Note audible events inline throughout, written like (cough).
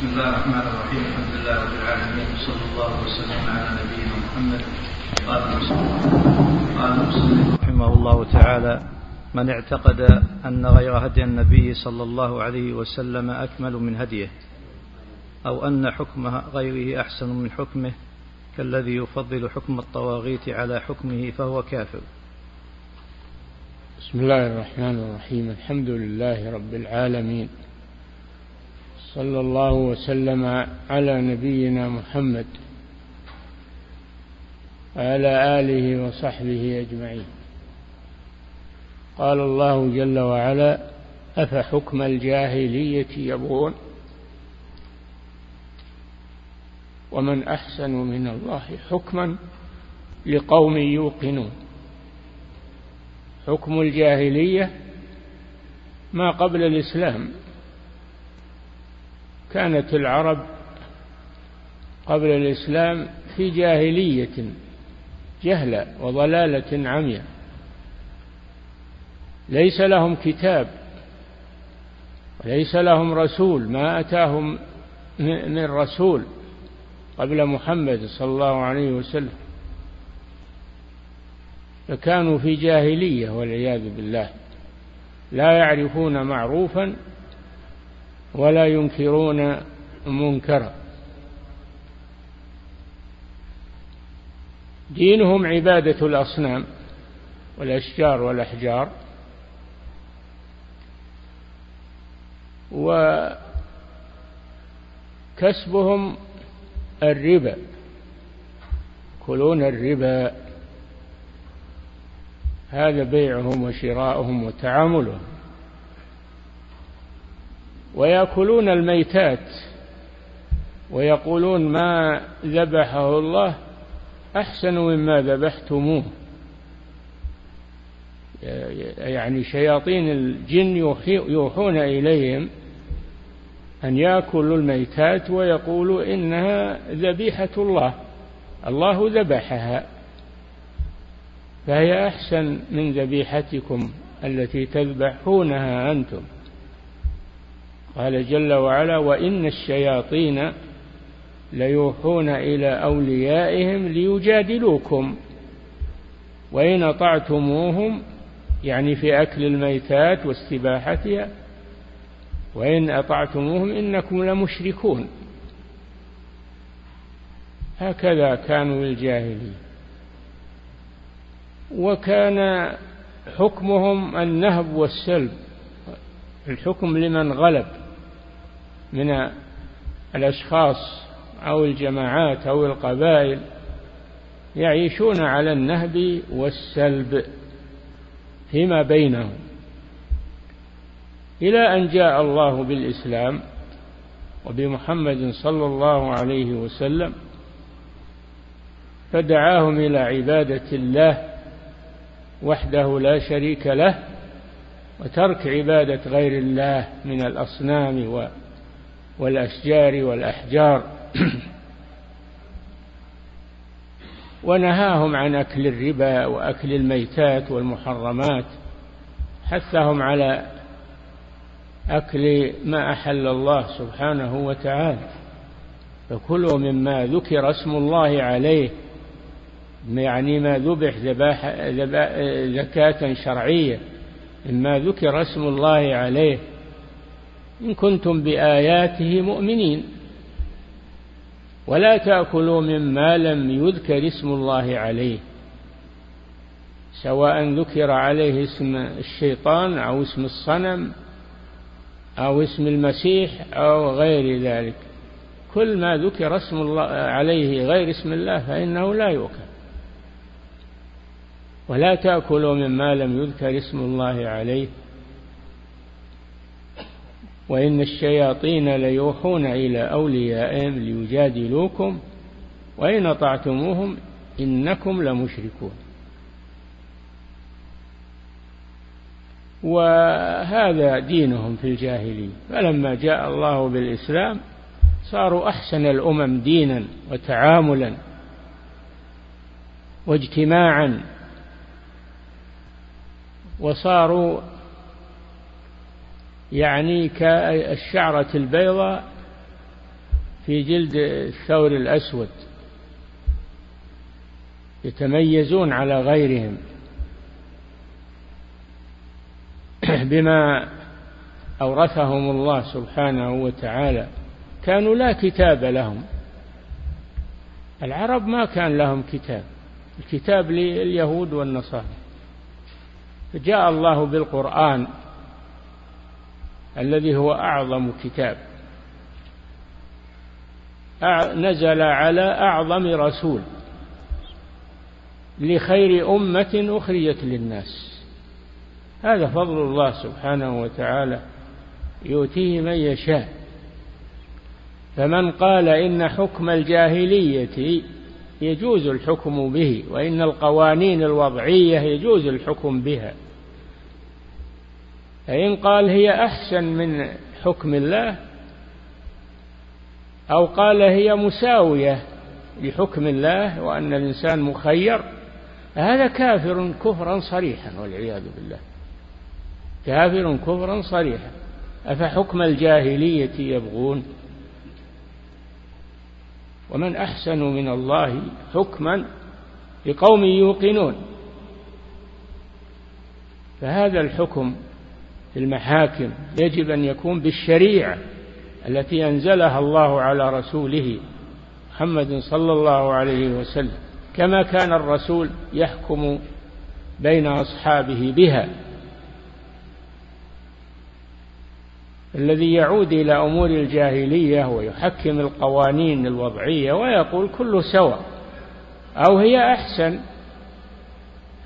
بسم الله الرحمن الرحيم. الحمد لله رب العالمين. وصلى الله وسلم على نبينا محمد. قال قال المسلم رحمه الله تعالى من اعتقد أن غير هدي النبي صلى الله عليه وسلم أكمل من هديه أو أن حكم غيره أحسن من حكمه كالذي يفضل حكم الطواغيت على حكمه فهو كافر. بسم الله الرحمن الرحيم. الحمد لله رب العالمين. صلى الله وسلم على نبينا محمد وعلى آله وصحبه أجمعين. قال الله جل وعلا أفحكم الجاهلية يبغون؟ ومن أحسن من الله حكما لقوم يوقنون. حكم الجاهلية ما قبل الإسلام. كانت العرب قبل الإسلام في جاهلية جهلة وضلالة عمياء. ليس لهم كتاب وليس لهم رسول ما أتاهم من رسول قبل محمد صلى الله عليه وسلم. فكانوا في جاهلية والعياذ بالله لا يعرفون معروفا ولا ينكرون منكرا. دينهم عبادة الأصنام والأشجار والأحجار. وكسبهم الربا يأكلون الربا. هذا بيعهم وشراؤهم وتعاملهم. ويأكلون الميتات ويقولون ما ذبحه الله أحسن مما ذبحتموه. يعني شياطين الجن يوحون إليهم أن يأكلوا الميتات ويقولوا إنها ذبيحة الله الله ذبحها فهي أحسن من ذبيحتكم التي تذبحونها أنتم. قال جل وعلا وإن الشياطين ليوحون إلى أوليائهم ليجادلوكم وإن أطعتموهم يعني في أكل الميتات واستباحتها وإن أطعتموهم إنكم لمشركون. هكذا كانوا الجاهلين وكان حكمهم النهب والسلب. الحكم لمن غلب. من الأشخاص أو الجماعات أو القبائل يعيشون على النهب والسلب فيما بينهم. إلى أن جاء الله بالإسلام وبمحمد صلى الله عليه وسلم فدعاهم إلى عبادة الله وحده لا شريك له وترك عبادة غير الله من الأصنام والأشجار والأحجار. ونهاهم عن أكل الربا وأكل الميتات والمحرمات حثهم على أكل ما أحل الله سبحانه وتعالى. فكلوا مما ذكر اسم الله عليه يعني ما ذبح ذباح زكاة شرعية مما ذكر اسم الله عليه. إن كنتم بآياته مؤمنين. ولا تأكلوا مما لم يذكر اسم الله عليه سواء ذكر عليه اسم الشيطان أو اسم الصنم أو اسم المسيح أو غير ذلك. كل ما ذكر اسم الله عليه غير اسم الله فإنه لا يؤكل. ولا تأكلوا مما لم يذكر اسم الله عليه. وإن الشياطين ليوحون إلى أوليائهم ليجادلوكم وإن أطعتموهم إنكم لمشركون. وهذا دينهم في الجاهلية. فلما جاء الله بالإسلام صاروا أحسن الأمم دينا وتعاملا واجتماعا وصاروا يعني كالشعرة البيضاء في جلد الثور الأسود. يتميزون على غيرهم. (clears throat) بما أورثهم الله سبحانه وتعالى. كانوا لا كتاب لهم. العرب ما كان لهم كتاب. الكتاب لليهود والنصارى. فجاء الله بالقرآن. الذي هو أعظم كتاب. نزل على أعظم رسول. لخير أمة أخرجت للناس. هذا فضل الله سبحانه وتعالى. يؤتيه من يشاء. فمن قال إن حكم الجاهلية يجوز الحكم به وإن القوانين الوضعية يجوز الحكم بها. فإن قال هي أحسن من حكم الله أو قال هي مساوية لحكم الله وأن الإنسان مخير هذا كافر كفرا صريحا والعياذ بالله. كافر كفرا صريحا. أفحكم الجاهلية يبغون؟ ومن أحسن من الله حكما لقوم يوقنون. فهذا الحكم في المحاكم يجب أن يكون بالشريعة التي أنزلها الله على رسوله محمد صلى الله عليه وسلم كما كان الرسول يحكم بين أصحابه بها. الذي يعود إلى أمور الجاهلية ويحكم القوانين الوضعية ويقول كل سواء أو هي أحسن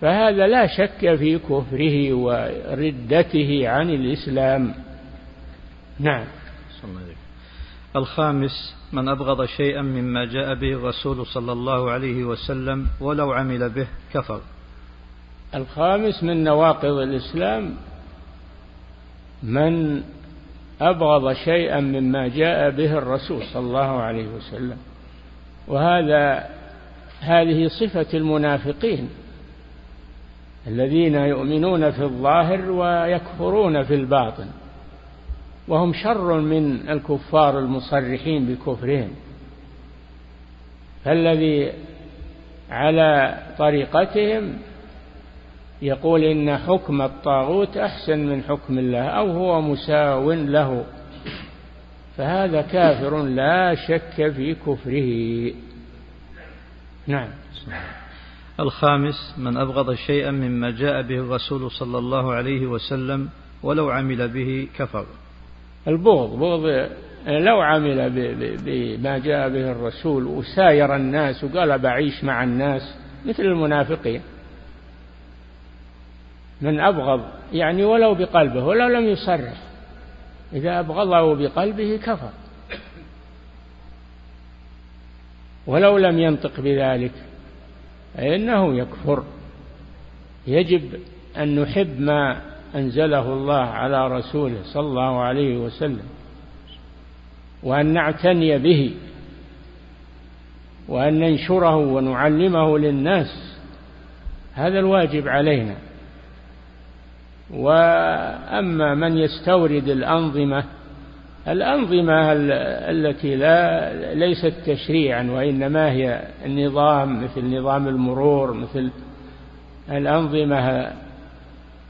فهذا لا شك في كفره وردته عن الإسلام. نعم. الخامس من أبغض شيئا مما جاء به الرسول صلى الله عليه وسلم ولو عمل به كفر. الخامس من نواقض الإسلام من أبغض شيئا مما جاء به الرسول صلى الله عليه وسلم. وهذا هذه صفة المنافقين. الذين يؤمنون في الظاهر ويكفرون في الباطن. وهم شر من الكفار المصرحين بكفرهم. فالذي على طريقتهم يقول إن حكم الطاغوت أحسن من حكم الله أو هو مساو له. فهذا كافر لا شك في كفره. نعم. الخامس من أبغض شيئا مما جاء به الرسول صلى الله عليه وسلم ولو عمل به كفر. البغض بغض لو عمل بما جاء به الرسول وساير الناس وقال بعيش مع الناس مثل المنافقين. من أبغض يعني ولو بقلبه ولو لم يصرح. إذا أبغضه بقلبه كفر. ولو لم ينطق بذلك. فإنه يكفر. يجب أن نحب ما أنزله الله على رسوله صلى الله عليه وسلم وأن نعتني به وأن ننشره ونعلمه للناس. هذا الواجب علينا. وأما من يستورد الأنظمة الأنظمة التي لا ليست تشريعا وإنما هي النظام مثل نظام المرور مثل الأنظمة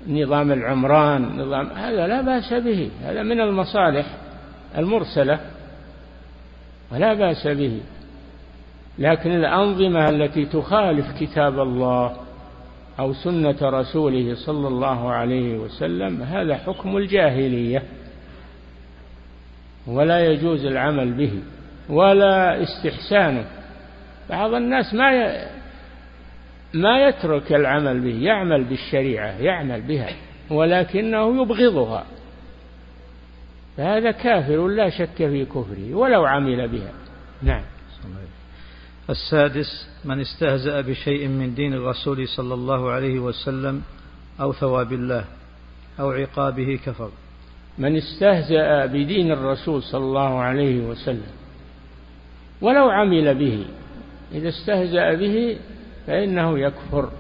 نظام العمران نظام هذا لا بأس به هذا من المصالح المرسلة ولا بأس به. لكن الأنظمة التي تخالف كتاب الله أو سنة رسوله صلى الله عليه وسلم هذا حكم الجاهلية. ولا يجوز العمل به ولا استحسانه. بعض الناس ما ي... ما يترك العمل به يعمل بالشريعة يعمل بها ولكنه يبغضها. فهذا كافر لا شك في كفره ولو عمل بها. نعم. السادس من استهزأ بشيء من دين الرسول صلى الله عليه وسلم أو ثواب الله أو عقابه كفر. من استهزأ بدين الرسول صلى الله عليه وسلم ولو عمل به إذا استهزأ به فإنه يكفر.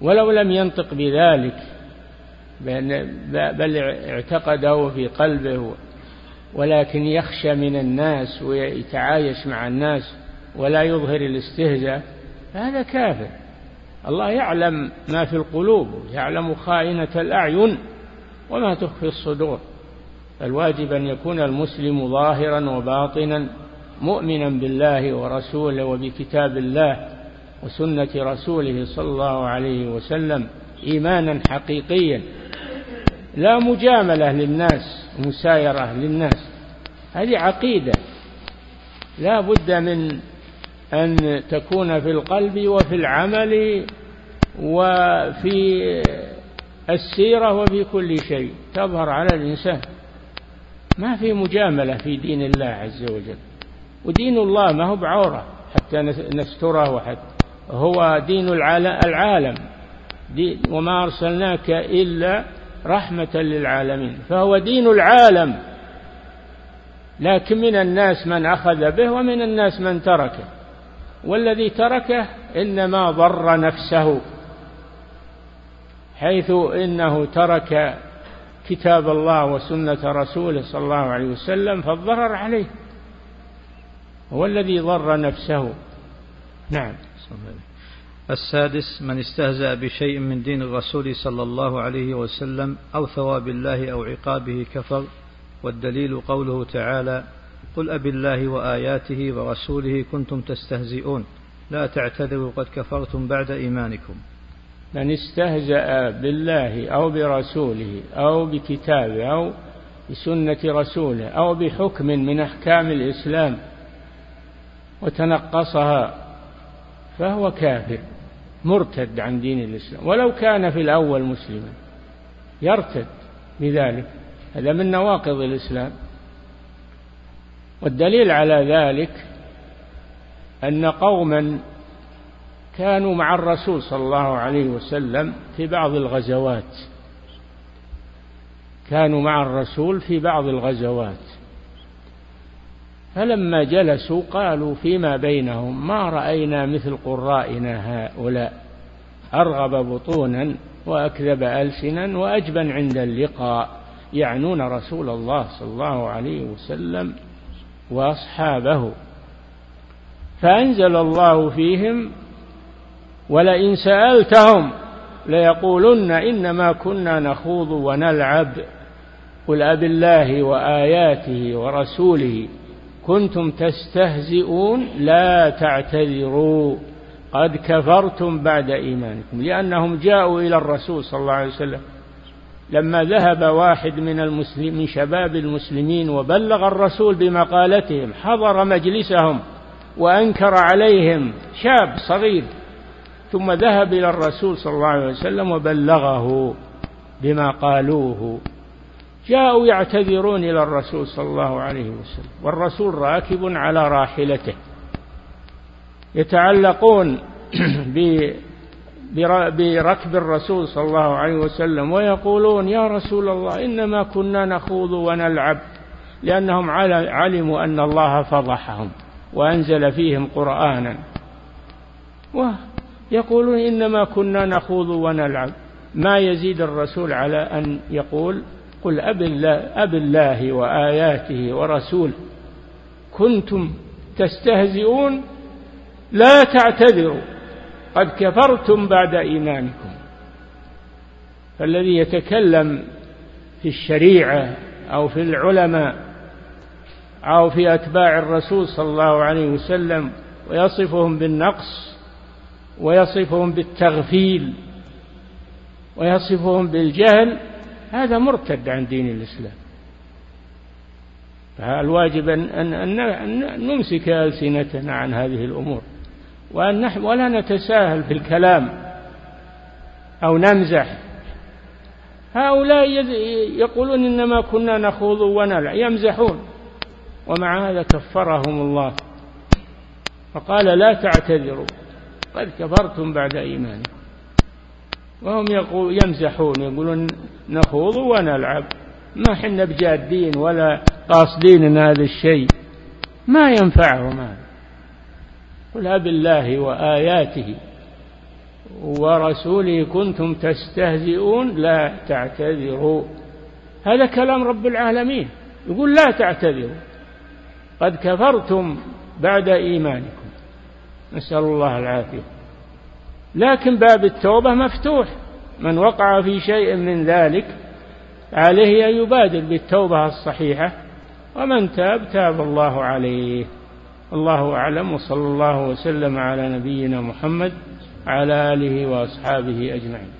ولو لم ينطق بذلك بل اعتقده في قلبه ولكن يخشى من الناس ويتعايش مع الناس ولا يظهر الاستهزاء هذا كافر. الله يعلم ما في القلوب يعلم خائنة الأعين. وما تخفي الصدور. الواجب أن يكون المسلم ظاهرا وباطنا مؤمنا بالله ورسوله وبكتاب الله وسنة رسوله صلى الله عليه وسلم إيمانا حقيقيا. لا مجاملة للناس مسايرة للناس. هذه عقيدة. لا بد من أن تكون في القلب وفي العمل وفي السيرة وفي كل شيء تظهر على الإنسان. ما في مجاملة في دين الله عز وجل. ودين الله ما هو بعورة حتى نستره وحتى هو دين العالم. دين وما أرسلناك إلا رحمة للعالمين. فهو دين العالم. لكن من الناس من أخذ به ومن الناس من تركه. والذي تركه إنما ضر نفسه. حيث إنه ترك كتاب الله وسنة رسوله صلى الله عليه وسلم فالضرر عليه. هو الذي ضر نفسه. نعم. السادس من استهزأ بشيء من دين الرسول صلى الله عليه وسلم أو ثواب الله أو عقابه كفر والدليل قوله تعالى قل أب الله وآياته ورسوله كنتم تستهزئون لا تعتذروا قد كفرتم بعد إيمانكم. من استهزأ بالله أو برسوله أو بكتابه أو بسنة رسوله أو بحكم من أحكام الإسلام وتنقصها فهو كافر مرتد عن دين الإسلام. ولو كان في الأول مسلما يرتد بذلك. هذا من نواقض الإسلام. والدليل على ذلك أن قوما كانوا مع الرسول صلى الله عليه وسلم في بعض الغزوات. كانوا مع الرسول في بعض الغزوات. فلما جلسوا قالوا فيما بينهم ما رأينا مثل قرائنا هؤلاء؟ أرغب بطونا وأكذب ألسنا وأجبن عند اللقاء. يعنون رسول الله صلى الله عليه وسلم وأصحابه. فأنزل الله فيهم ولئن سألتهم ليقولن إنما كنا نخوض ونلعب. قل أب الله وآياته ورسوله كنتم تستهزئون لا تعتذروا. قد كفرتم بعد إيمانكم لأنهم جاءوا إلى الرسول صلى الله عليه وسلم. لما ذهب واحد من المسلم من شباب المسلمين وبلغ الرسول بمقالتهم حضر مجلسهم وأنكر عليهم شاب صغير ثم ذهب إلى الرسول صلى الله عليه وسلم وبلغه بما قالوه. جاءوا يعتذرون إلى الرسول صلى الله عليه وسلم والرسول راكب على راحلته يتعلقون (clears throat) بركب الرسول صلى الله عليه وسلم ويقولون يا رسول الله إنما كنا نخوض ونلعب لأنهم علموا أن الله فضحهم وأنزل فيهم قرآنا. ويقولون إنما كنا نخوض ونلعب. ما يزيد الرسول على أن يقول قل أب الله, أب الله وآياته ورسوله كنتم تستهزئون؟ لا تعتذروا. قد كفرتم بعد إيمانكم. فالذي يتكلم في الشريعة أو في العلماء أو في أتباع الرسول صلى الله عليه وسلم ويصفهم بالنقص ويصفهم بالتغفيل ويصفهم بالجهل هذا مرتد عن دين الإسلام. فالواجب أن, أن, أن نمسك ألسنتنا عن هذه الأمور وأن نحن ولا نتساهل في الكلام أو نمزح. هؤلاء يقولون إنما كنا نخوض ونلع يمزحون. ومع هذا كفرهم الله. فقال لا تعتذروا. قد كفرتم بعد إيمانكم. وهم يقول يمزحون يقولون نخوض ونلعب. ما حنا بجادين ولا قاصدين إن هذا الشيء. ما ينفعهم هذا. قل أب الله وآياته ورسوله كنتم تستهزئون لا تعتذروا. هذا كلام رب العالمين. يقول لا تعتذروا. قد كفرتم بعد إيمانكم. نسأل الله العافية. لكن باب التوبة مفتوح. من وقع في شيء من ذلك عليه أن يبادر بالتوبة الصحيحة ومن تاب تاب الله عليه. الله أعلم وصلى الله وسلم على نبينا محمد على آله وأصحابه أجمعين.